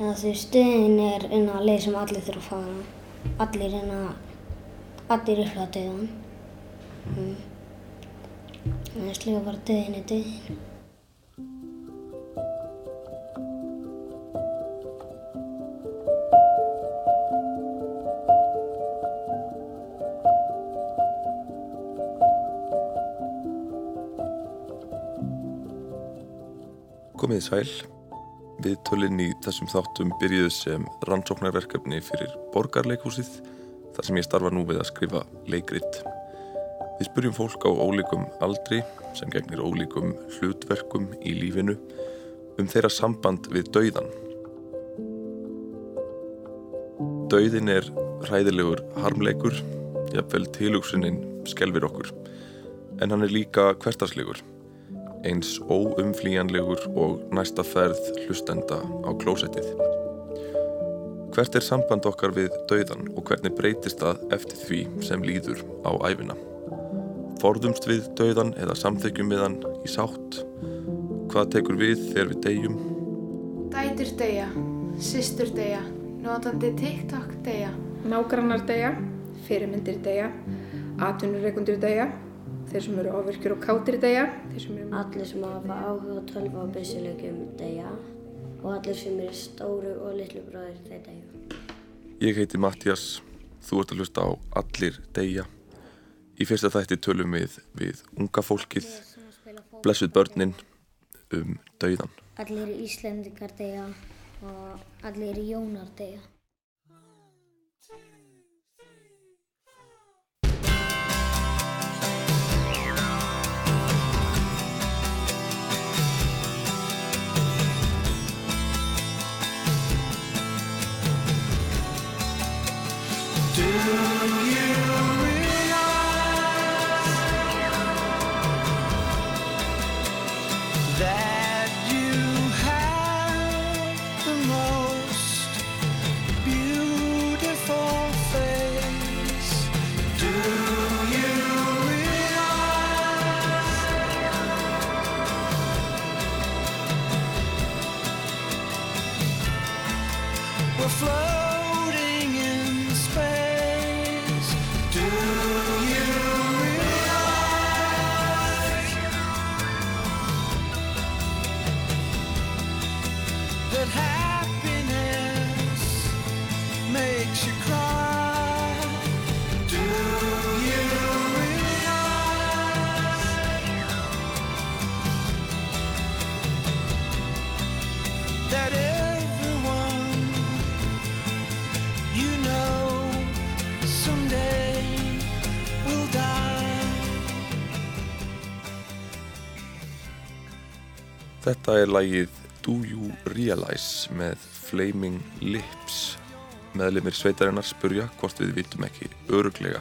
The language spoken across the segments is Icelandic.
Eða því stuðin er eina leið sem allir þurfa að fara. Allir eina, allir ykkur að döðan. Mm. Það er slega bara döðin er döðin. Komið sæl. Við tölinn í þessum þáttum byrjuðu sem rannsóknarverkefni fyrir borgarleikhúsið þar sem ég starfa nú við að skrifa leikrit. Við spurjum fólk á ólíkum aldri sem gegnir ólíkum hlutverkum í lífinu um þeirra samband við dauðan. Dauðin er hræðilegur harmleikur, jafnvel tilugsuninn skelfir okkur, en hann er líka hvertarslegur eins óumflýjanlegur og næsta ferð hlustenda á klósettið. Hvert er samband okkar við dauðan og hvernig breytist það eftir því sem líður á æfina? Forðumst við dauðan eða samþykjum við hann í sátt? Hvað tekur við þegar við deyjum? Dætur deyja, systur deyja, notandi TikTok deyja. Nágrannar deyja, fyrirmyndir deyja, atvinnureikundir deyja, þeir sem eru ofirkjur og kátir deyja, þeir sem eru... Allir sem hafa áhuga á tölva og byssulegjum deyja og allir sem eru stóru og litlu bróðir þeir deyja. Ég heiti Mattias, þú ert að hlusta á Allir deyja. Í fyrsta þætti tölum við við unga fólkið, blessuð börnin um dauðan. Allir íslendingar deyja og allir jónar deyja. do that happiness makes you cry. Do you realize that everyone you know someday will die? Þetta er lagið Realize með Flaming Lips. Meðlemið sveitarinnar spurja hvort við vitum ekki öruglega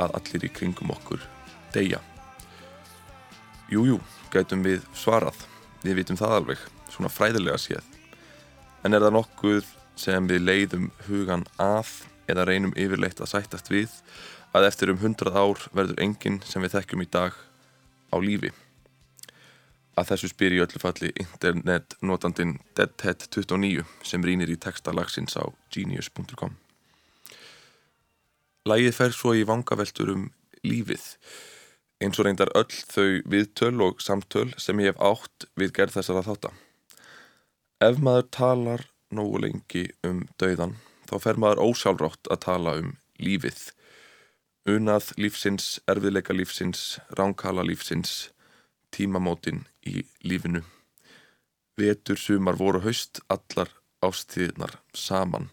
að allir í kringum okkur deyja. Jújú, gætum við svarað. Við vitum það alveg, svona fræðilega séð. En er það nokkuð sem við leiðum hugan að eða reynum yfirleitt að sættast við að eftir um hundrað ár verður enginn sem við þekkjum í dag á lífi? Að þessu spyr í öllu falli internetnotandin Deadhead29 sem rínir í texta lagsins á genius.com. Lægið fer svo í vangaveltur um lífið, eins og reyndar öll þau viðtöl og samtöl sem ég hef átt við gerð þessara þátta. Ef maður talar nógu lengi um dauðan, þá fer maður ósjálfrátt að tala um lífið. Unað lífsins, erfiðleika lífsins, ránkala lífsins, tímamótin í lífinu. Vetur, sumar, voru haust, allar ástíðnar saman.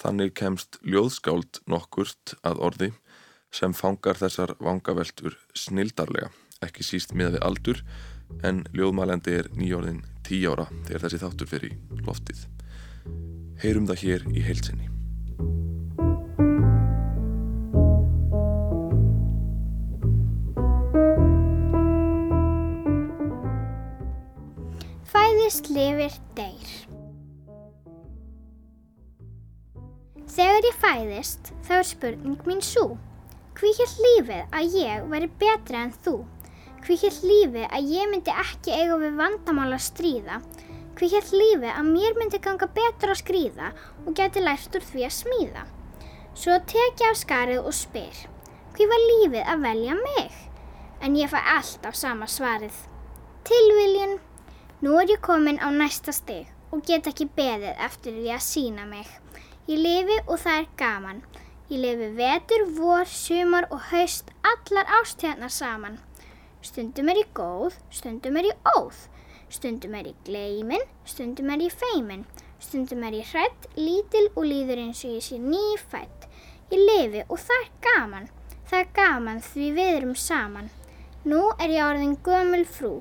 Þannig kemst ljóðskáld nokkurt að orði sem fangar þessar vangaveltur snildarlega, ekki síst með við aldur, en ljóðmælendi er nýjórðin tí ára þegar þessi þáttur fer í loftið. Heyrum það hér í heilsinni. Fæðist lifir deyr. Þegar ég fæðist þá er spurning mín svo. Hví hér lífið að ég væri betri en þú? Hví hér lífið að ég myndi ekki eiga við vandamál að stríða? Hví hér lífið að mér myndi ganga betur að skrýða og geti lært úr því að smíða. Svo tek ég af skarið og spyr, hví var lífið að velja mig? En ég fæ alltaf sama svarið. Tilviljun, nú er ég komin á næsta stig og get ekki beðið eftir því að sína mig. Ég lifi og það er gaman. Ég lifi vetur, vor, sumar og haust allar ástíðarnar saman. Stundum er ég góð, stundum er ég óð. Stundum er ég gleimin, stundum er ég feimin. Stundum er ég hrætt, lítil og líður eins og ég sé nýfætt. Ég lifi og það er gaman. Það er gaman því við erum saman. Nú er ég orðin gömul frú.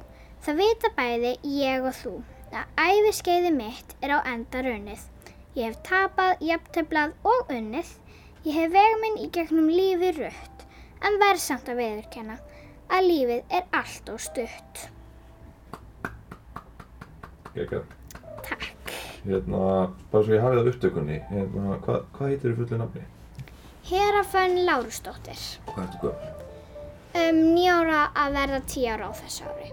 Það vita bæði ég og þú. Að æfiskeiði mitt er á enda runnið. Ég hef tapað, jafntöflað og unnið. Ég hef veg minn í gegnum lífi rutt. En verð samt að veðurkenna að lífið er allt og stutt. Gekka. Takk. Hérna, bara svo ég hafið það upptökunni, hérna, hvað, hvað heitir þið fullu nafni? Herafönn Lárusdóttir. Hvað ertu gömul? Um nýjára að verða tíu ára á þessu ári.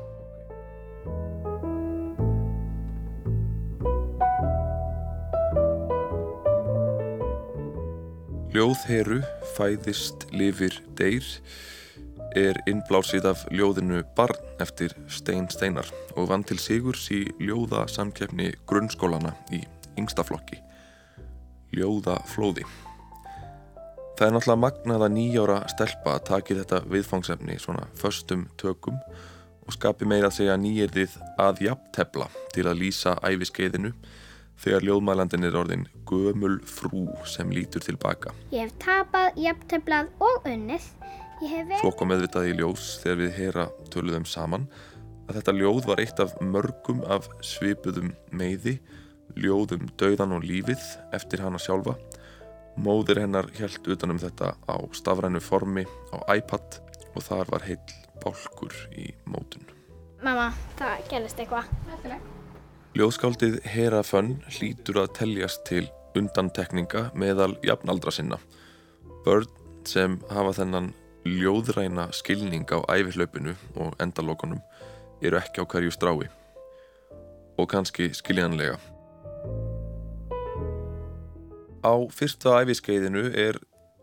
Ljóðheru, fæðist, lifir, deyr er innblásið af ljóðinu Barn eftir Stein Steinar og vann til sigurs í ljóðasamkeppni grunnskólana í yngstaflokki. Ljóðaflóði. Það er náttúrulega magnað að nýjára stelpa taki þetta viðfangsefni svona föstum tökum og skapi meira að segja nýjirðið að jafntefla til að lýsa æfiskeiðinu þegar ljóðmælandin er orðin gömul frú sem lítur tilbaka. Ég hef tapað, jafntöflað og unnið. Ég hef Svo verið... kom meðvitað í ljós þegar við heyra töluðum saman að þetta ljóð var eitt af mörgum af svipuðum meiði, ljóðum dauðan og lífið eftir hana sjálfa. Móðir hennar held utanum þetta á stafrænu formi á iPad og þar var heill bálkur í mótun. Mamma, það gerist eitthvað. Ljóðskáldið Hera Fönn hlýtur að teljast til undantekninga meðal jafnaldra sinna. Börn sem hafa þennan ljóðræna skilning á æfihlaupinu og endalokunum eru ekki á hverju strái og kannski skiljanlega. Á fyrsta æfiskeiðinu er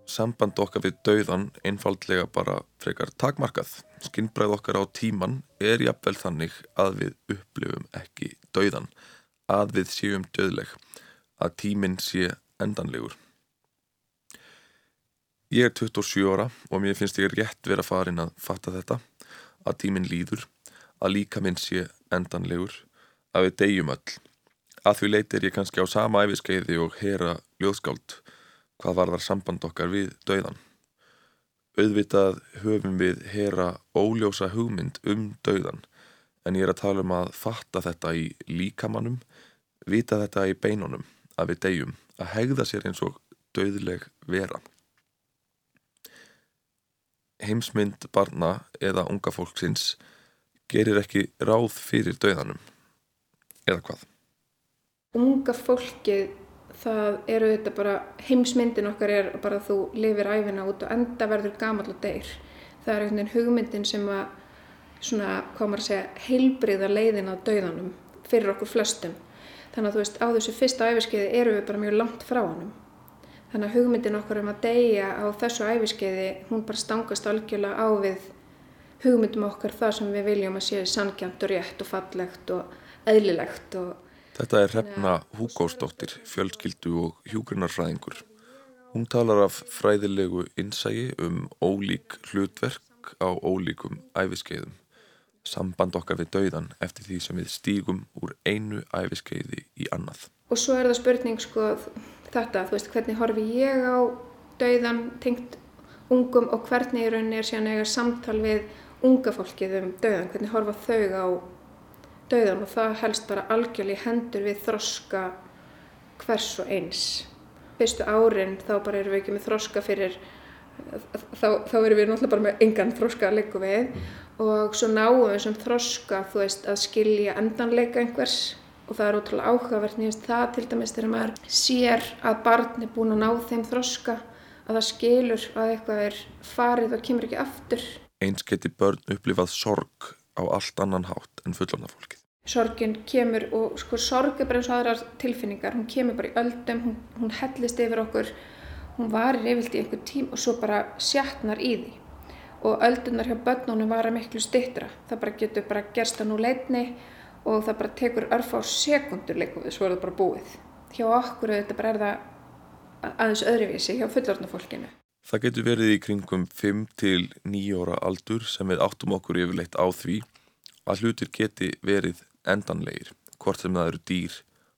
samband okkar við dauðan einfaldlega bara frekar takmarkað. Skinnbræð okkar á tíman er jafnvel þannig að við upplifum ekki dauðan, að við séum döðleg, að tíminn sé endanlegur. Ég er 27 ára og mér finnst ég rétt vera farin að fatta þetta, að tíminn líður, að líka minn sé endanlegur, að við deyjum öll. Að því leiti er ég kannski á sama æfiskeiði og hera ljóðskáld hvað var þar samband okkar við dauðan. Auðvitað höfum við hera óljósa hugmynd um dauðan en ég er að tala um að fatta þetta í líkamannum, vita þetta í beinunum, að við deyjum, að hegða sér eins og dauðleg vera. Heimsmynd barna eða unga fólksins gerir ekki ráð fyrir dauðanum. Eða hvað? unga fólkið það eru þetta bara heimsmyndin okkar er bara að þú lifir æfina út og enda verður gamall og deyr. Það er einhvern veginn hugmyndin sem að svona, hvað maður að segja, heilbriða leiðin að dauðanum fyrir okkur flestum. Þannig að þú veist, á þessu fyrsta æfiskeiði eru við bara mjög langt frá honum. Þannig að hugmyndin okkar um að deyja á þessu æfiskeiði, hún bara stangast algjörlega á við hugmyndum okkar það sem við viljum að sé sannkjant og rétt og fallegt og eðlilegt og Þetta er Hrefna Húkósdóttir, fjölskyldu og hjúgrunarfræðingur. Hún talar af fræðilegu innsægi um ólík hlutverk á ólíkum æfiskeiðum. Samband okkar við dauðan eftir því sem við stígum úr einu æfiskeiði í annað. Og svo er það spurning sko þetta, þú veist, hvernig horfi ég á dauðan tengt ungum og hvernig í rauninni er síðan eiga samtal við unga fólkið um dauðan, hvernig horfa þau á dauðan og það helst bara algjörlega hendur við þroska hvers og eins. Fyrstu árin þá bara erum við ekki með þroska fyrir, þá, þá erum við náttúrulega bara með engan þroska að leggja við og svo náum við sem þroska, þú veist, að skilja endanleika einhvers og það er ótrúlega áhugavert nýjast það til dæmis þegar maður sér að barn er búin að ná þeim þroska að það skilur að eitthvað er farið og kemur ekki aftur. Eins geti börn upplifað sorg á allt annan hátt en fullorna fólkið. Sorgin kemur og sko sorg er bara eins og aðrar tilfinningar, hún kemur bara í öldum, hún, hún hellist yfir okkur, hún varir yfirlt í einhver tím og svo bara sjatnar í því. Og öldunar hjá börnunum vara miklu styttra, það bara getur bara gerst að nú leitni og það bara tekur örfa á sekundur leikum við, svo er það bara búið. Hjá okkur þetta bara er það aðeins öðruvísi hjá fullorðna fólkinu. Það getur verið í kringum 5 til 9 ára aldur sem við áttum okkur yfirleitt á því að hlutir geti verið endanlegir, hvort sem það eru dýr,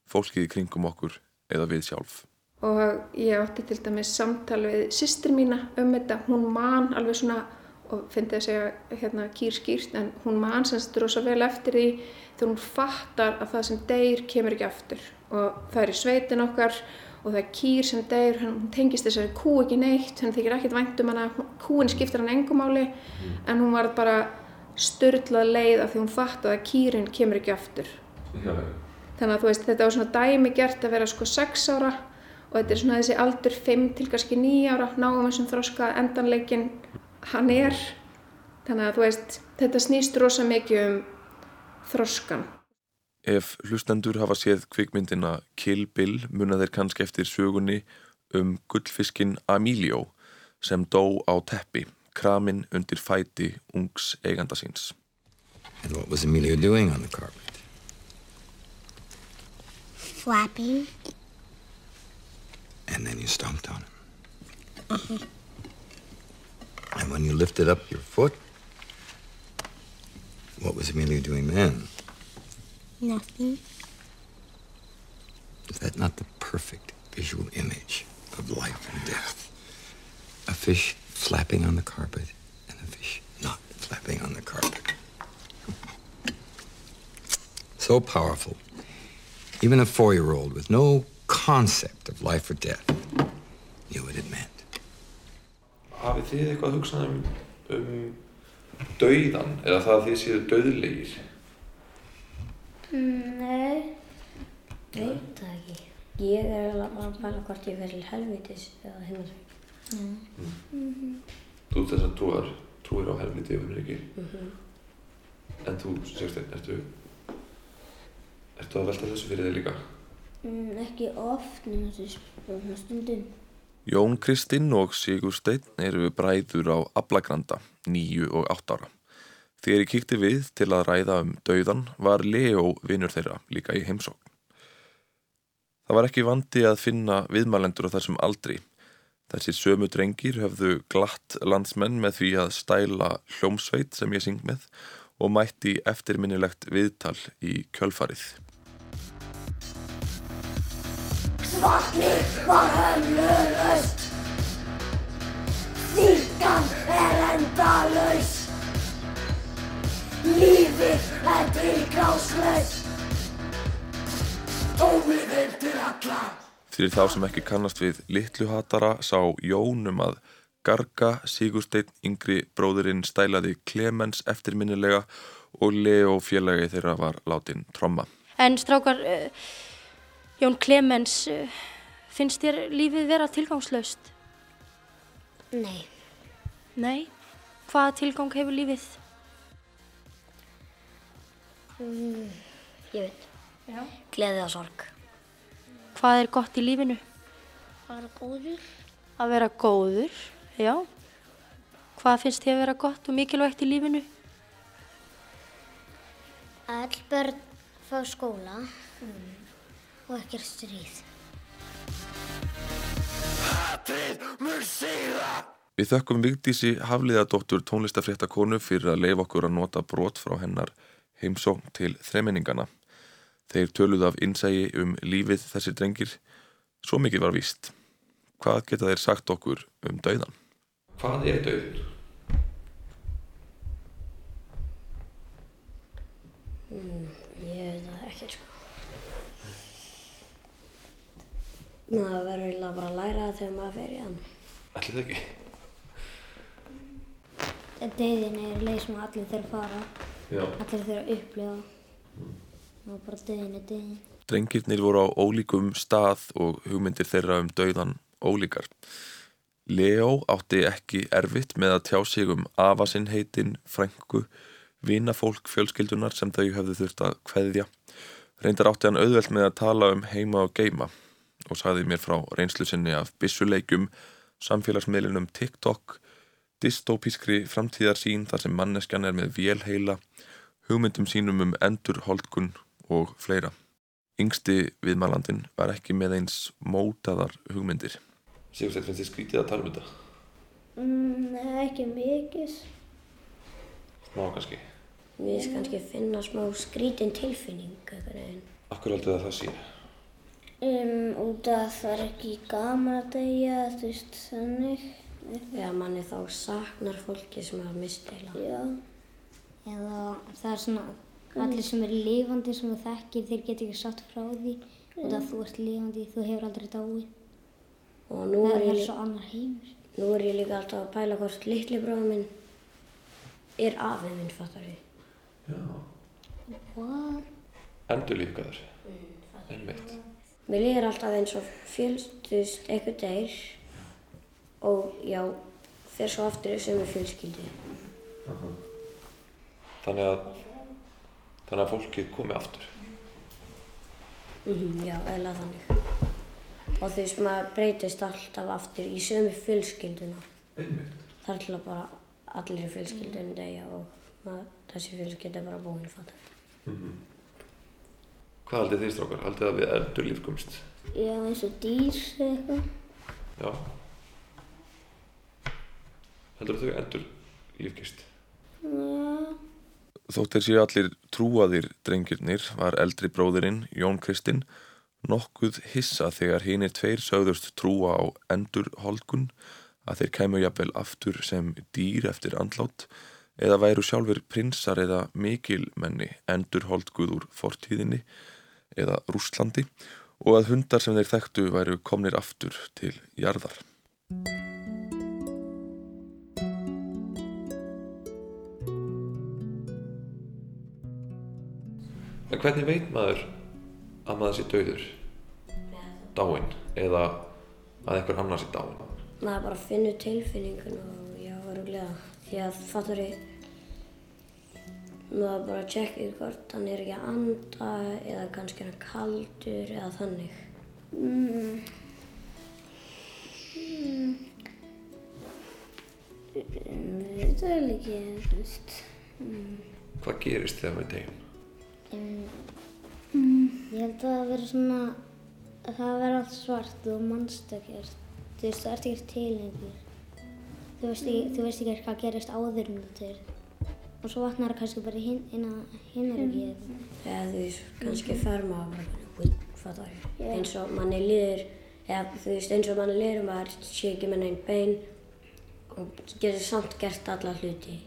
fólkið í kringum okkur eða við sjálf. og ég átti til dæmis samtal við systir mína um þetta, hún man alveg svona, og fyndi að segja hérna kýr skýrt, en hún man semst rosa vel eftir því þegar hún fattar að það sem deyr kemur ekki aftur. Og það er í sveitin okkar og það er kýr sem deyr, hún tengist þessari kú ekki neitt, henni þykir ekkert vænt um hana, kúin skiptir hann engumáli en hún var bara styrlað leið af því hún fattaði að kýrin kemur ekki aftur. Þannig að þú veist þetta var svona dæmi gert að vera sko 6 ára og þetta er svona þessi aldur 5 til kannski 9 ára náum þessum þroska endanleikin hann er. Þannig að þú veist þetta snýst rosa mikið um þroskan. Ef hlustendur hafa séð kvikmyndina Kill Bill muna þeir kannski eftir sögunni um gullfiskin Emilio sem dó á teppi, kramin undir fæti ungs eiganda síns. And what was Emilio doing on the carpet? Flapping. And then you stomped on him. And when you lifted up your foot, what was Emilio doing then? Nothing. Is that not the perfect visual image of life and death? A fish flapping on the carpet and a fish not flapping on the carpet. So powerful. Even a four year old with no concept of life or death knew what it meant. Hafið þið eitthvað hugsað um, um dauðan eða það að þið séu dauðlegir? Nei, veit það ekki. Ég er alveg bara að pæla hvort ég verið helvitis eða heimil. Þú þess að trúar, trúir á helviti og himnriki. En þú, Sérsteinn, ertu, ertu að velta þessu fyrir þig líka? Mm, ekki oft, þessi svona stundum. Jón Kristinn og Sigursteinn eru bræður á Ablagranda, 9 og 8 ára. Þegar ég kíkti við til að ræða um dauðan var Leo vinnur þeirra líka í heimsókn. Það var ekki vandi að finna viðmælendur á þessum aldri. Þessi sömu drengir höfðu glatt landsmenn með því að stæla hljómsveit sem ég syng með og mætti eftirminnilegt viðtal í kjölfarið. Vatnið var hömlulaust. Þýkan er endalaus Lífið er tilgráslaust Tómið heim til alla Fyrir þá sem ekki kannast við litlu hatara sá Jón um að Garga Sigursteinn yngri bróðurinn stælaði Clemens eftirminnilega og Leo félagi þeirra var látin tromma. En strákar, uh, Jón Clemens, uh, finnst þér lífið vera tilgangslaust? Nei, Nei. Hvaða tilgang hefur lífið? ég veit. Já. Gleði og sorg. Hvað er gott í lífinu? Bara góður. Að vera góður, já. Hvað finnst þér að vera gott og mikilvægt í lífinu? All börn fá skóla og ekkert stríð. Við þökkum Vigdísi Hafliðadóttur tónlistafréttakonu fyrir að leifa okkur að nota brot frá hennar heimsókn til þremeningana. Þeir töluðu af innsægi um lífið þessir drengir. Svo mikið var víst. Hvað geta þeir sagt okkur um dauðan? Hvað er dauðin? Ég veit það ekki, sko. Maður verður eiginlega bara að læra það þegar maður fer í hann. Ætli það ekki? Deyðin er leið sem allir þurfa að fara. Já. Allir þurfa að upplifa. Og bara deyðin er deyðin. Drengirnir voru á ólíkum stað og hugmyndir þeirra um dauðan ólíkar. Leo átti ekki erfitt með að tjá sig um afasinn heitin, frængu, vinafólk fjölskyldunar sem þau hefðu þurft að kveðja. Reyndar átti hann auðvelt með að tala um heima og geima og sagði mér frá reynslu sinni af bissuleikum, samfélagsmiðlunum TikTok, dystopískri framtíðarsýn þar sem manneskjan er með vélheila, hugmyndum sínum um endurholdkun og fleira. Yngsti viðmælandin var ekki með eins mótaðar hugmyndir. Sigursteinn, finnst þið skrítið að tala um þetta? Mm, ekki mikið. Smá kannski. Mér finnst kannski finna smá skrítin tilfinning eitthvað neginn. Akkur heldur það að það sé? Um, út að það er ekki gaman að deyja, þú veist, þannig. Eða manni þá saknar fólki sem hafa mist heila. Já. Eða það er svona, allir sem eru lifandi sem þú þekkir, þeir geta ekki satt frá því. Út að þú ert lifandi, þú hefur aldrei dáið. Og nú það er, er ég, svo annar heimur. nú er ég líka alltaf að pæla hvort litli bróður minn er afið minn, fattar við. Já. What? Endur lífgæður. Einmitt. Mér líður alltaf eins og fjölstust eitthvað deyr og já, fer svo aftur í sömu fjölskyldi. Þannig að, þannig að fólkið komi aftur. Mm já, eða þannig. Og þú veist, maður breytist alltaf aftur í sömu fjölskylduna. Þar til að bara allir í fjölskyldunum deyja og þessi fjölskylda er bara búin að fatta. Hvað haldið þið strákar? Haldið að við endur lífgumst? Já, eins og dýr eða eitthvað. Já. Heldur þau endur lífgist? Já. Þótt þeir séu allir trúaðir drengirnir var eldri bróðirinn, Jón Kristinn, nokkuð hissa þegar hinir tveir sögðust trúa á endur holdgun að þeir kæmu jafnvel aftur sem dýr eftir andlát eða væru sjálfur prinsar eða mikilmenni endur holdguð úr fortíðinni eða Rússlandi og að hundar sem þeir þekktu væru komnir aftur til jarðar. En hvernig veit maður að maður sé dauður? Dáinn eða að einhver annar sé dáinn? Maður bara finnur tilfinningun og já, öruglega. Því að fattur ég, maður bara tjekkir hvort hann er ekki að anda eða kannski hann kaldur eða þannig. Mm. Mm. Við veit vel ekki, þú veist. Mm. Hvað gerist þegar við deyjum? Mm. Ég held að það veri svona, að það veri allt svart og mannst ekkert. Þú veist, það ert ekkert til einhver. Þú veist ekki, þú veist ekki hvað gerist áður þú til. Og svo vatnar það kannski bara hinn, hinn er ekki eitthvað. Eða þú veist, kannski fer maður bara hvernig, hvít, fattar. Já. Eins og manni líður, eða þú veist, eins og manni líður maður sé ekki með neinn bein og getur samt gert alla hluti.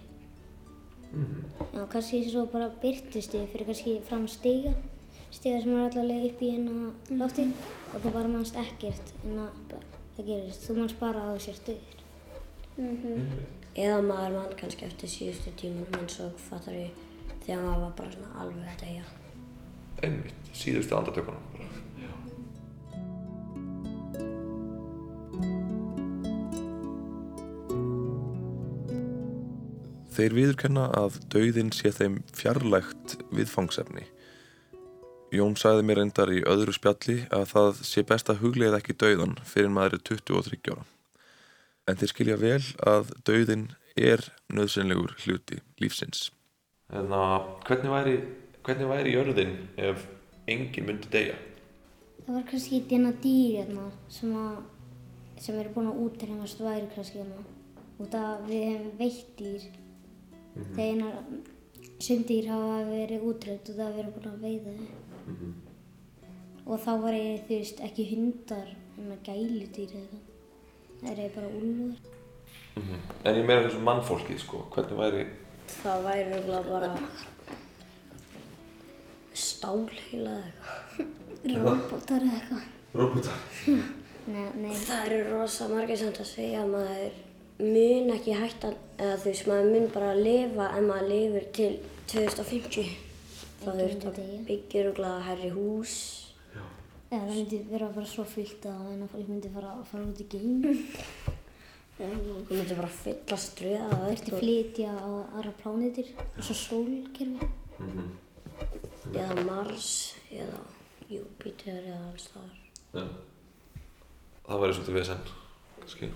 Já, kannski svo bara byrtist þig fyrir kannski fram stiga. Stiga sem er allavega upp í hérna lofti og þú bara mannst ekkert en að það gerist. Þú mannst bara að þú sér stuður. Eða maður mann kannski eftir síðustu tímunum eins og fattar ég þegar maður var bara svona alveg að deyja. Einmitt, síðustu andatökunum Þeir viðurkenna að dauðin sé þeim fjarlægt viðfangsefni. Jón sagði mér reyndar í öðru spjalli að það sé best að huglega ekki dauðan fyrir maður er 23 ára. En þeir skilja vel að dauðin er nöðsynlegur hluti lífsins. En að hvernig væri, hvernig væri jörðin ef enginn myndi deyja? Það var kannski hérna dýr hérna sem, að, sem eru búin að útrýmast væri kannski hérna. Út að við hefum veitt dýr. Þegar sundýr hafa verið útrýmt út að við erum búin að veiða þau. Og þá var ég, þú veist, ekki hundar, en að gæludýr eða eitthvað. Það er bara úlfur. En ég meira þessum mannfólkið sko, hvernig væri, Það væri örugglega bara stálheila eða eitthvað. Robotar eða eitthvað. robotar? Nei, nei. Það eru rosa margir samt að segja að maður mun ekki hætta, eða þú veist, maður mun bara að lifa ef maður lifir til 2050. Það Enginn þurft að myndi byggja örugglega herri hús. Eða það myndi vera bara svo fyllt að en að fólk myndi fara, fara út í geim. Þú myndir bara fyllast dröða það Þurfti flytja á aðra plánetir eins og sólkerfi. Eða Mars, eða Júpíter, eða alls þar. Já. Það væri svolítið vesen, kannski.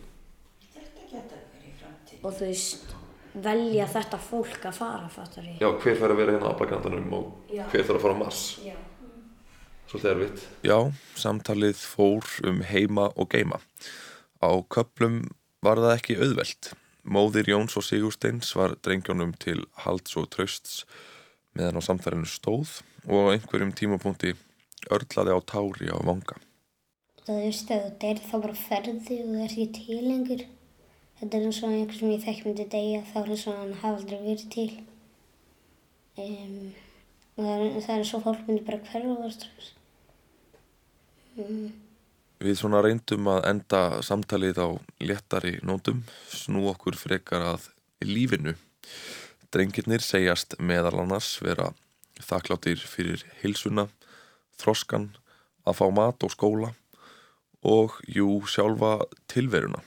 Og þú veist, velja þetta fólk að fara, fattar ég. Já, hver fær að vera hérna á Aflagrandanum og Já. hver þarf að fara á Mars? Já. Svolítið erfitt. Já, samtalið fór um heima og geima. Á köplum var það ekki auðvelt. Móðir Jóns og Sigursteins var drengjónum til halds og trausts meðan á samtalenu stóð og á einhverjum tímapunkti örlaði á tári á vanga. Það er veist að þú deyr þá bara ferði og það er ekki til lengur. Þetta er eins og einhver sem ég þekk myndi deyja þá er eins og hann hafa aldrei verið til. Um, og það er, eins og fólk myndi bara hverfa það strax. Um, Við svona reyndum að enda samtalið á léttari nótum, snú okkur frekar að lífinu. Drengirnir segjast meðal annars vera þakkláttir fyrir hilsuna, þroskan, að fá mat og skóla og jú sjálfa tilveruna.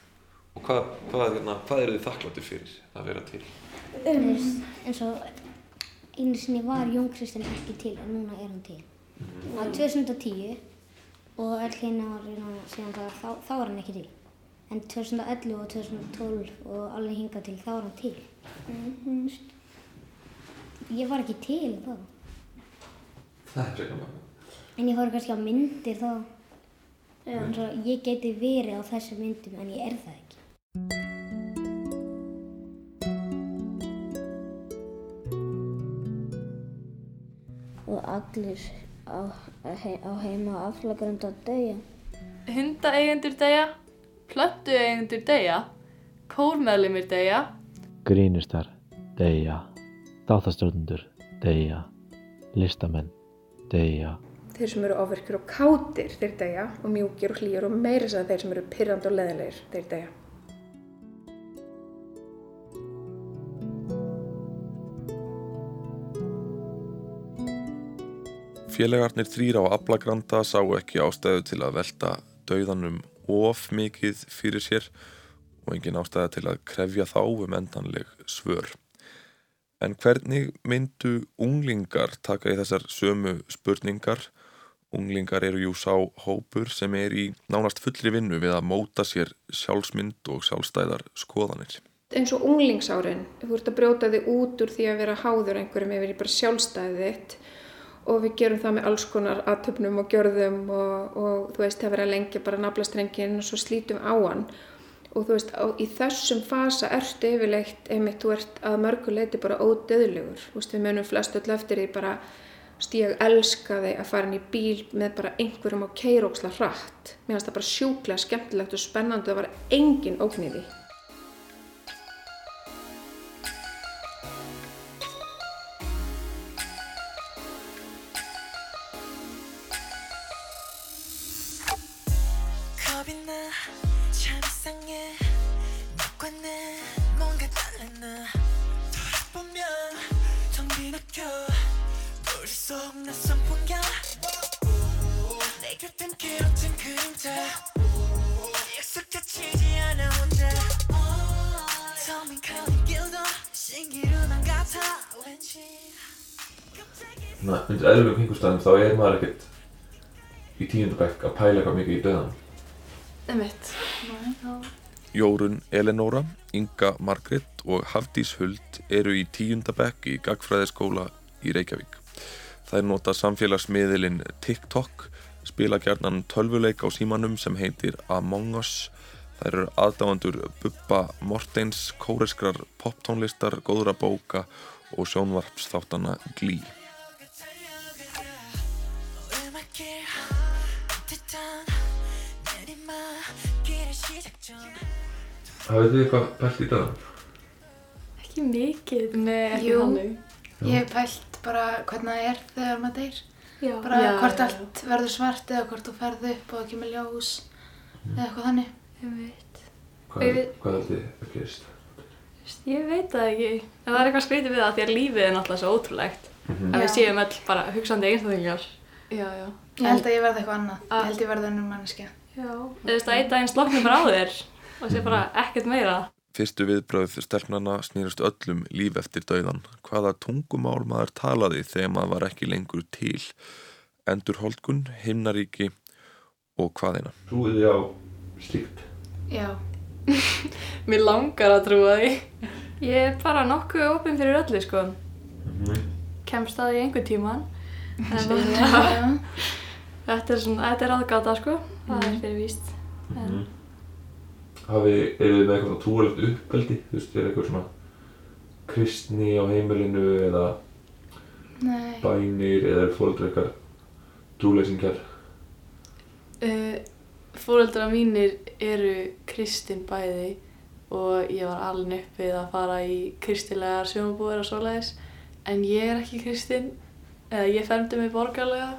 Og hvað, hvað, hérna, hvað eru þið þakkláttir fyrir að vera til? Veist, eins og einu sinni var Jón Kristinn ekki til en núna er hann til. Það var 2010 og öll hérna árið síðan það, þá, þá var hann ekki til. En 2011 og 2012 og alveg hingað til þá var hann til. Veist, Ég var ekki til þá. Það er frekar maður. En ég horf kannski á myndir þá. Eins og ég geti verið á þessum myndum en ég er það ekki. Og allir á, á heima aflagrönd að deyja. Hundaeigendur deyja, plöntueigendur deyja, kórmeðlimir deyja, Grínistar, deyja, þáttastjórnendur, deyja, listamenn, deyja, Þeir sem eru ofirkir og kátir, þeir deyja og mjúkir og hlýjur og meira að þeir sem eru pyrrandi og leðilegir, þeir deyja. Félagarnir þrýra á Aflagranda sáu ekki ástæðu til að velta dauðanum of mikið fyrir sér og engin ástæða til að krefja þá um endanleg svör. En hvernig myndu unglingar taka í þessar sömu spurningar? Unglingar eru jú sá hópur sem er í nánast fullri vinnu við að móta sér sjálfsmynd og sjálfstæðar skoðanir. Eins og unglingsárin, þú ert að brjóta þig út úr því að vera háður einhverjum yfir í bara sjálfstæðið þitt og við gerum það með alls konar aðtöfnum og gjörðum og, og þú veist, það verið að lengja bara naflastrengin og svo slítum á hann. Og þú veist, á, í þessum fasa ertu yfirleitt, einmitt, þú ert að mörgu leiti bara ódöðlegur, þú veist, við munum flest öll eftir því bara stíg elska þig að fara inn í bíl með bara einhverjum á keiróksla hratt. Mér finnst það bara sjúklega skemmtilegt og spennandi það var engin ógn í Svona, undir eðlum kringustæðum þá er maður ekkert í tíundabæk að pæla eitthvað mikið í döðan. Einmitt. Jórun Elenóra, Inga Margret og Hafdís Huld eru í tíundabekk í Gagfræðiskóla í Reykjavík. Það er nota samfélagsmiðilinn TikTok, spila gjarnan tölvuleik á símanum sem heitir Among Us. Það eru aðdáandur Bubba Mortens, kóreskrar poptónlistar, góðra bóka og sjónvarpsþáttana Glee. Hafið þið eitthvað pælt í döðan? ekki mikið. Nei, ekki Jú. þannig. Ég hef pælt bara hvernig það er þegar maður deyr. Já. Bara Já, hvort já, allt verður svart eða hvort þú ferð upp og það kemur ljós eða eitthvað þannig. Einmitt. Hvað, Ég- hvað held þið að gerist? Ég veit það ekki. En það er eitthvað skrítið við það því að lífið er náttúrulega svo ótrúlegt. Mhm. Að við Já. séum öll bara hugsandi einstaklingar. Já, já. Ég held að ég verði eitthvað annað. Ég held ég verði önnum manneskja. Já. Þú veist að einn daginn sloknum bara á þér. og sé bara ekkert meira. Fyrstu viðbröð stelpnana snýrust öllum líf eftir dauðan. Hvaða tungumál maður talaði þegar maður var ekki lengur til? Endur holdgun, himnaríki og hvaðina? Trúið þið á slíkt? Já. Mér langar að trúa því. Ég er bara nokkuð opinn fyrir öllu, sko. Kemst að því einhver tíman. En Já. þetta er svona, þetta er aðgáta, sko. Það er fyrir víst. En Hafi, eru þið með eitthvað trúalegt uppeldi? Þú veist, er eitthvað svona kristni á heimilinu eða Nei. bænir eða er fóreldrar eitthvað trúleysingjar? Uh, Fóreldra mínir eru kristin bæði og ég var alveg uppið að fara í kristilegar sjónabúðir og svoleiðis en ég er ekki kristin eða ég fermdi mig borgarlega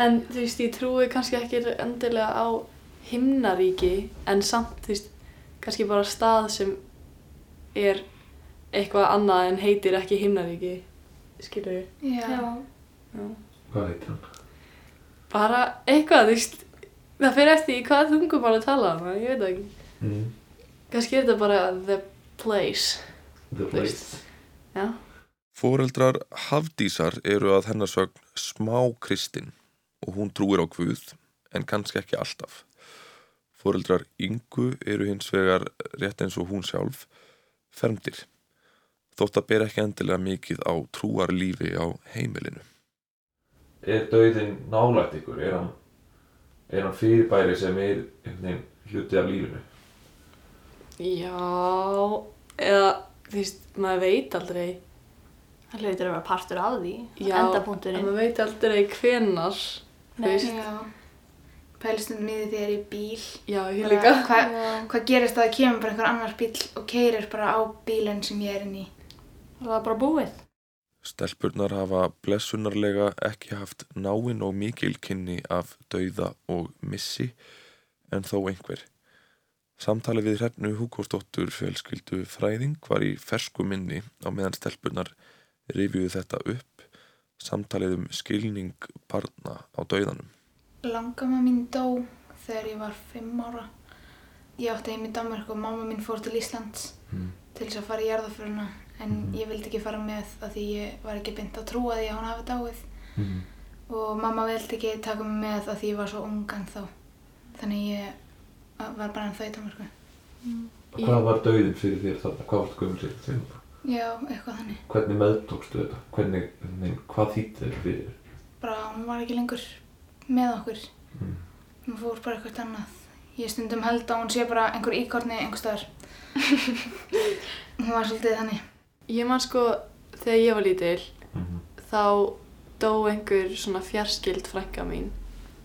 en þú veist ég trúi kannski ekki endilega á himnaríki en samt þú veist kannski bara stað sem er eitthvað annað en heitir ekki himnaríki skilur ég Já. Já. Hvað heitir hann? bara eitthvað, þú veist það fyrir eftir í hvað tungumál að tala um ég veit ekki Mm. kannski er þetta bara the place The place. já, Fóreldrar Hafdísar eru að hennar sögn smá kristinn og hún trúir á Guð en kannski ekki alltaf. Fóreldrar Ingu eru hins vegar rétt eins og hún sjálf fermdir. Þótt að bera ekki endilega mikið á trúarlífi á heimilinu. Er dauðin nálægt ykkur? Er hann, er hann fyrirbæri sem er einhvern veginn hluti af lífinu? já eða þú veist, maður veit aldrei Það hlautur að vera partur af því, já, en maður veit aldrei hvenar þú Nei. veist Já. Pælistundum í því þegar ég er í bíl. Já, ég Bara líka. Hvað hva gerist að það kemur bara einhver annar bíl og keirir bara á bílinn sem ég er inn í? það er bara búið Stelpurnar hafa blessunarlega ekki haft náinn og mikil kynni af dauða og missi en þó einhver. Samtalið við hrefnu Húkósdóttur fjölskyldu fræðing var í fersku minni á meðan stelpurnar rifjuðu þetta upp, samtalið um skilning barna á dauðanum. Langamma mín dó þegar ég var fimm ára. Ég átti heim í Danmark og mamma mín fór til Íslands Mm. til þess að fara í jarðaföruna en ég vildi ekki fara með að því ég var ekki beint að trúa því að hún hafi dáið Mhm. og mamma vildi ekki taka mig með að því ég var svo ung en þá. Þannig ég var bara ennþá í Danmarku. Hvað var dauðin fyrir þér þarna? Hvað varst gömul sér þegar? Já, eitthvað þannig. Hvernig meðtókstu þetta? Hvernig, nei, hvað þýtti þetta fyrir þér? Bara hún var ekki lengur með okkur. Mm. Hún fór bara eitthvað annað. Ég stundum held að hún sé bara einhver íkorni einhver staðar. hún var svolítið þannig. Ég man sko, þegar ég var lítil, Mhm. þá dó einhver svona fjarskild frænka mín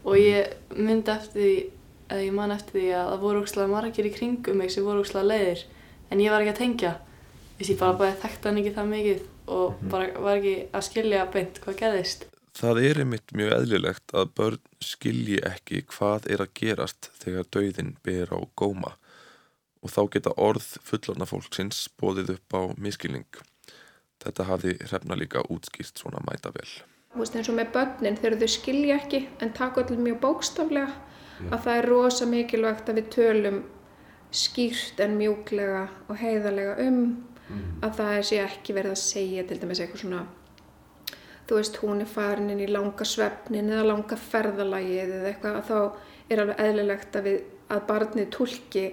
og ég myndi eftir því, eða ég man eftir því að það voru ógslag margir í kringum mig sem voru ógslag leiðir en ég var ekki að tengja. Ég bara bara þekkti hann ekki það mikið og bara var ekki að skilja beint hvað gerðist. Það er einmitt mjög eðlilegt að börn skilji ekki hvað er að gerast þegar dauðin ber á góma og þá geta orð fullorna fólksins bóðið upp á miskilning. Þetta hafði hrefna líka útskýrt svona mæta vel. Þú veist eins og með börnin þegar þau skilja ekki en taka allir mjög bókstaflega að það er rosa mikilvægt að við tölum skýrt en mjúklega og heiðarlega um að það sé ekki verið að segja til dæmis eitthvað svona þú veist hún er farin inn í langa svefnin eða langa ferðalagið eða eitthvað að þá er alveg eðlilegt að, við, að barnið tólki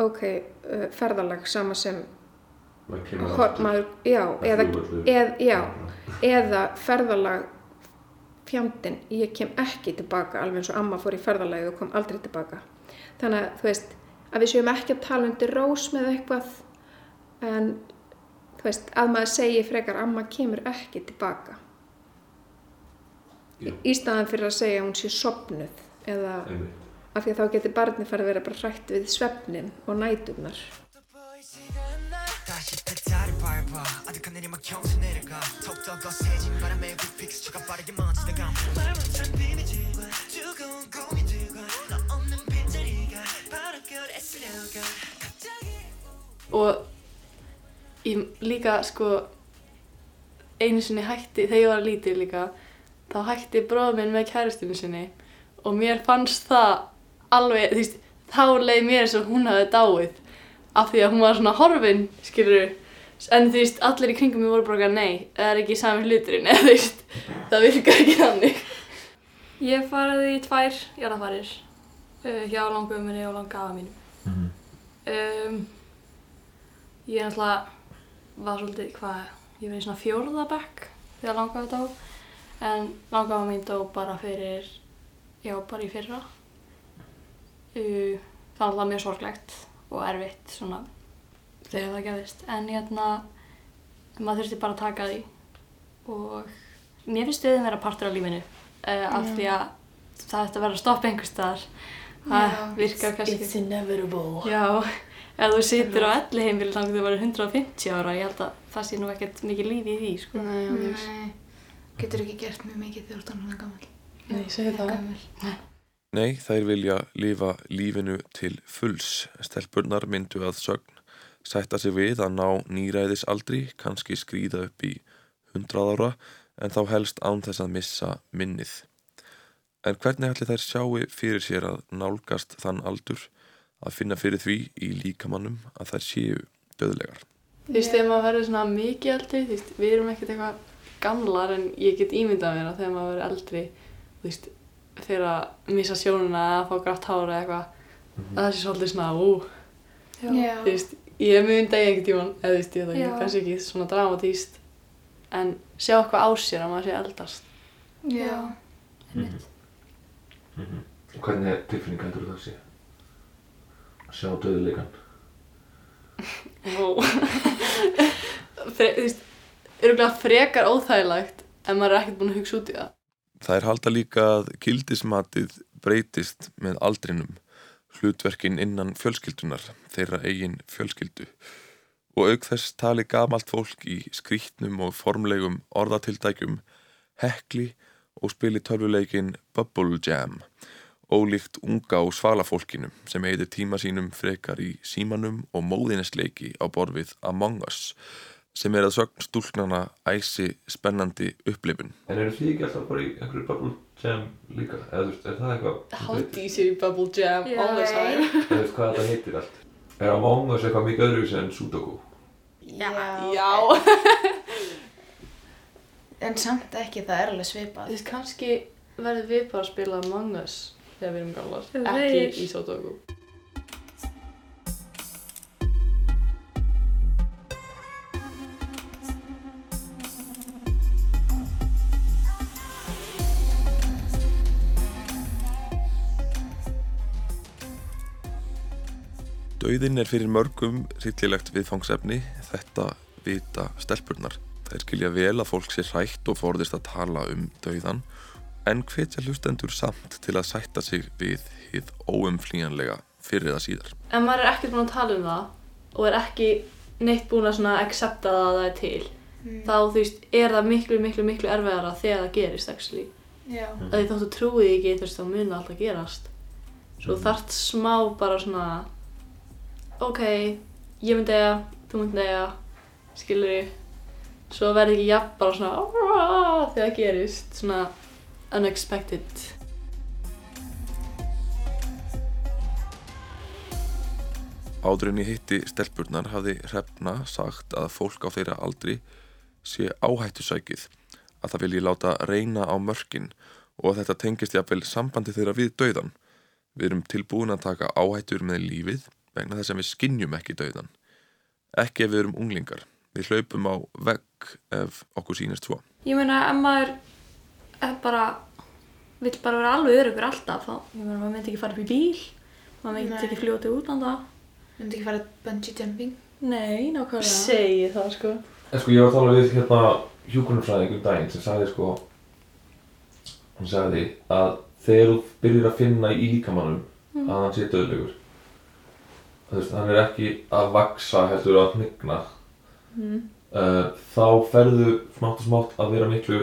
ok, uh, ferðalag sama sem Maður kemur Hor- aftur. maður, já, eða, eð, já, eða ferðalag fjandinn, ég kem ekki tilbaka alveg eins og amma fór í ferðalagið og kom aldrei tilbaka. Þannig að þú veist að við séum ekki að tala undir rós með eitthvað en þú veist, að maður segi frekar að maður kemur ekki tilbaka Já. í staðan fyrir að segja að hún sé sopnuð eða Einmitt. af því að þá getur barni farið að vera bara hrætt við svefnin og nætunar og ég líka sko einu sinni hætti, þegar ég var lítið líka þá hætti bróður minn með kæristinu sinni og mér fannst það alveg, þú veist, þá leið mér eins og hún hafði dáið af því að hún var svona horfin, skilur en þú veist, allir í kringum mig voru bara nei, það er ekki sami hluturinn eða þú veist, það virkar ekki þannig. Ég farið í tvær jarðafarir uh, hjá langum minni og langafa mínum. Um, ég náttúrulega var svolítið, hvað, ég í svona fjórða bekk þegar langafa dó. En langafa mín dó bara fyrir, já, bara í fyrra. Það var alltaf mjög sorglegt og erfitt svona þegar það gerðist. En hérna, maður þurfti bara að taka því og mér finnst stöðin vera partur af lífinu. Uh, af því að það ætti að vera að stoppa einhver staðar. Það virkar kannski. it's inevitable. Já, ef þú situr á elli heimili þannig að þú verður 150 ára, ég held að það sé nú ekkert mikið lífi í því, sko. Nei. Nei, getur ekki gert mjög mikið þegar þú ert hann gammal. Nei, segðu það. Nei, þær vilja lifa lífinu til fulls. Stelpurnar myndu að sögn sætta sig við að ná nýræðisaldri, kannski skrýða upp í 100 ára, en þá helst án þess að missa minnið. En hvernig ætli þær sjáu fyrir sér að nálgast þann aldur að finna fyrir því í líkamannum að þær séu döðlegar? Þú veist, þegar maður verður svona mikið eldri, þú veist, við erum ekkert eitthvað gamlar en ég get ímyndað mér að þegar maður verður eldri, þú veist, fyrir að missa sjónuna eða fá grátt hára eða eitthvað, að það sé svolítið svona, ú, Já. þú veist, ég myndi einhvern tíman, eða þú veist, ég það ekki, kannski ekki svona dramatíst, en sjá eitthvað á sér að maður sé eldast. Já. Og hvernig er tilfinning heldur það sé? Sjá döðleikan. Ó. Fre, þú veist, örgulega frekar óþægilegt ef maður er ekkert búinn að hugsa út í það. Þær halda líka að gildismatið breytist með aldrinum, hlutverkin innan fjölskyldunar, þeirra eigin fjölskyldu. Og auk þess tali gamalt fólk í skrítnum og formlegum orðatildækjum, hekli og spili tölvuleikin Bubble Jam, ólíkt unga og svala fólkinu sem eigði tíma sínum frekar í símanum og móðinesleiki á borfið Among Us, sem er að sögn stúlknana æsi spennandi upplifun. En eru þið ekki alltaf bara í einhverju bubble jam líka? Eða þú veist, er það eitthvað? Haldís er í Bubble Jam Já. all the time. Eða þú veist hvað þetta heitir allt? Er Among Us eitthvað mikið öðruvísi en Sudoku? Já. Já. En samt ekki, það er alveg svipað. Þú veist, kannski verðum við bara að spila Among Us þegar við erum gamlar, ekki í Sudoku. Dauðin er fyrir mörgum rillilegt viðfangsefni, þetta vita stelpurnar. Þær skilja vel að fólk sé hrætt og forðist að tala um dauðan, en hvetja hlustendur samt til að sætta sig við hið óumflýjanlega fyrir það síðar. Ef maður er ekkert búinn að tala um það og er ekki neitt búinn að svona accepta það að það er til, Mm. þá þú veist, er það miklu, miklu, miklu erfiðara þegar það gerist, actually. Já. að því þóttu trúið ekki þú veist þá mun alltaf gerast svo mm. þarft smá bara svona ok, ég myndi eiga þú myndi eiga, skilur ég svo verði ekki jafn bara svona þegar það gerist svona unexpected Áður en ég hitti stelpurnar hafði Hrefna sagt að fólk á þeirra aldri sé áhættusækið, að það vilji láta reyna á mörkin og að þetta tengist jafnvel sambandi þeirra við dauðan. Við erum tilbúin að taka áhættur með lífið vegna þess að við skinnjum ekki dauðan. Ekki ef við erum unglingar. Við hlaupum á vegg ef okkur sýnist svo. Ég meina, ef maður bara, vill bara vera alveg örugur alltaf, þá, ég meina, maður myndi ekki fara upp í bíl, maður myndi Nei. ekki fljúa til útlanda. Myndi ekki fara bungee jumping? Nei, nákvæmlega. segi það sko En sko ég var að tala við hérna hjúkunarfræðing um daginn sem sagði sko hún sagði að þegar þú byrjir að finna í líkamannum Mm. að hann sé döðlegur þú veist, hann er ekki að vaksa heldur að hnigna Mm. uh, þá ferðu smátt og smátt að vera miklu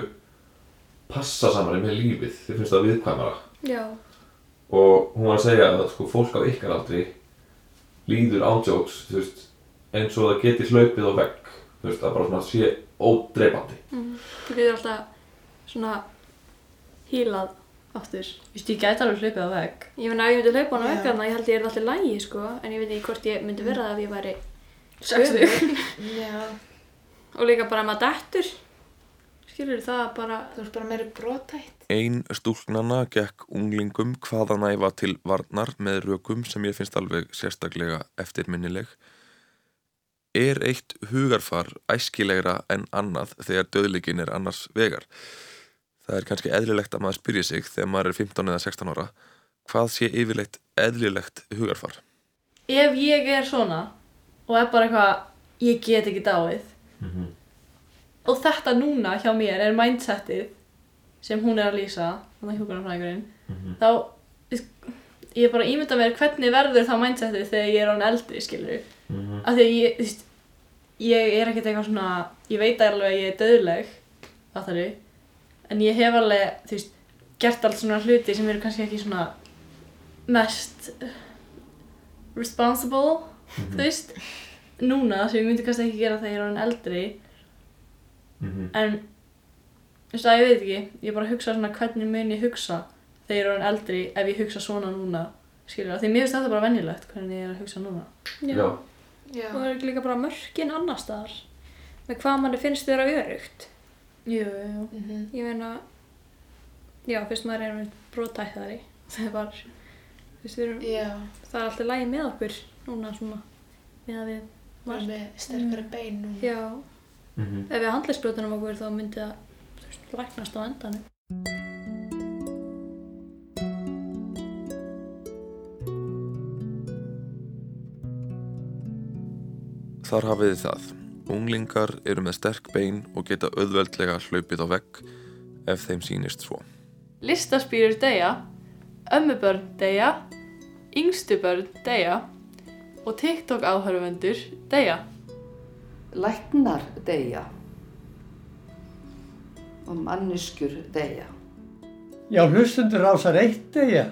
passasamari með lífið þið finnst það viðkvæmara Já. og hún var að segja að sko, fólk á ykkar aldri líður ándjóks þú veist, eins og það geti hlaupið á vegg þú veist, það bara svona sé ódreipandi Mm. Þú getur alltaf svona hílað á aftur. Þú veist, ég gæti alveg hlaupið á vegg. Ég meina, ef ég myndi hlaupa á vegg þarna, ég held ég er alltaf lægi, sko, en ég veit ekki hvort ég myndi vera það ef ég væri Sextug. gömul. Já. Og líka bara maður dettur, skilur það bara... Þú ert bara meiri brotætt. Ein stúlknanna gekk unglingum hvaðanæfa til varnar með rökum sem ég finnst alveg sérstaklega eftirminnileg. Er eitt hugarfar æskilegra en annað þegar döðleikin er annars vegar? Það er kannski eðlilegt að maður spyrja sig þegar maður er 15 eða 16 ára hvað sé yfirleitt eðlilegt hugarfar? Ef ég er svona og er bara eitthvað, ég get ekki dáið og þetta núna hjá mér er mindsetið sem hún er að lýsa, þannig að hjúkunarfræðingurinn, þá veist, ég er bara að ímynda mér hvernig verður það mindsetið þegar ég er án eldri, skilur Mhm. af því að ég, þú veist, ég er ekkert eitthvað svona, ég veit alveg að ég er döðleg, það en ég hef alveg, þú veist, gert allt svona hluti sem eru kannski ekki svona mest responsible, Mhm. þú veist, núna sem ég myndi kannski ekki gera þegar ég er orðin eldri Mhm. en þú veist að ég veit ekki, ég bara hugsa svona hvernig mun ég hugsa þegar ég er orðin eldri ef ég hugsa svona núna skilur það, því mér finnst þetta bara venjulegt hvernig ég er að hugsa núna Já. Já. Og það er líka bara mörkin annar staðar með hvað manni finnst þeirra örugt. Jú, jú, jú. Ég meina, já, fyrst maður er einmitt brotættari. Það er bara, veist, við erum, Já. það er alltaf lægi með okkur núna svona, með að við Bara með sterkari bein núna. Já. Mhm. Ef við handlægsbrotunum okkur þá myndi það, læknast á endanum. Þar hafið þið það. Unglingar eru með sterk bein og geta auðveldlega hlaupið á vegg ef þeim sýnist svo. listaspýrur deyja ömmubörn deyja yngstu börn deyja og TikTok áhörfundur deyja Læknar deyja og manneskjur deyja. Já, hlustundur rásar eitt deyja.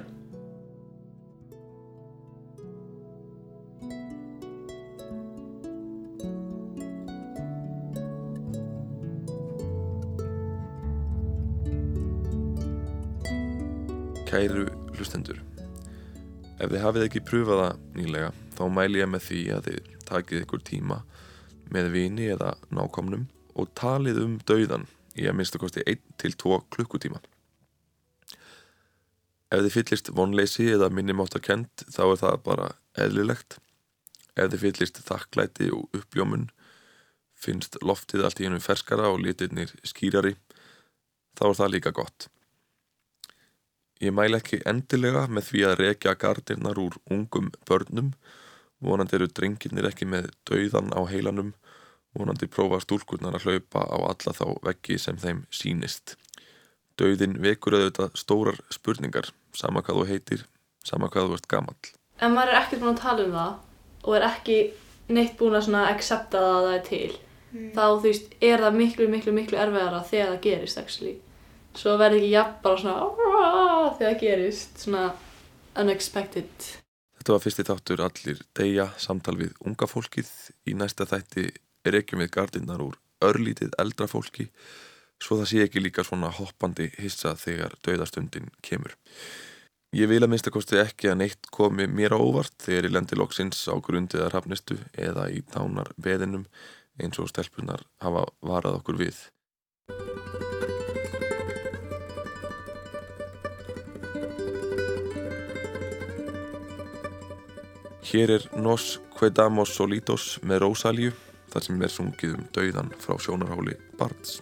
Kæru hlustendur, ef þið hafið ekki pröfað það nýlega þá mæli ég með því að þið takið ykkur tíma með vini eða nákomnum og talið um dauðan í að minnsta kosti 1-2 klukkutíma. Ef þið fyllist vonleysi eða minnumáttakend þá er það bara eðlilegt. Ef þið fyllist þakklæti og uppljómun finnst loftið allt í hennu ferskara og litirnir skýrari þá er það líka gott. Ég mæl ekki endilega með því að rekja gardirnar úr ungum börnum, vonandi eru drengirnir ekki með dauðan á heilanum, vonandi prófa stúlkurnar að hlaupa á alla þá veggi sem þeim sýnist. Dauðin vekur auðvitað stórar spurningar, sama hvað þú heitir, sama hvað þú ert gamall. ef maður er ekkert búin að tala um það og er ekki neitt búin að svona accepta það að það er til Mm. þá þú veist, er það miklu, miklu, miklu erfiðara þegar það gerist actually svo verði ekki jafn bara svona þegar það gerist svona unexpected Þetta var fyrsti þáttur allir deyja samtal við unga fólkið. Í næsta þætti rekjum við gardinnar úr örlítið eldra fólki svo það sé ekki líka svona hoppandi hissa þegar dauðastundin kemur. Ég vil að minnsta kosti ekki að neitt komi mér á óvart þegar ég lendi loksins á grundiða rafnistu eða í tánar veðinum eins og stelpunar hafa varað okkur við. Hér er Nos Quedamos Solitos með Rosalíu þar sem er sungið um dauðan frá sjónarhóli Barts.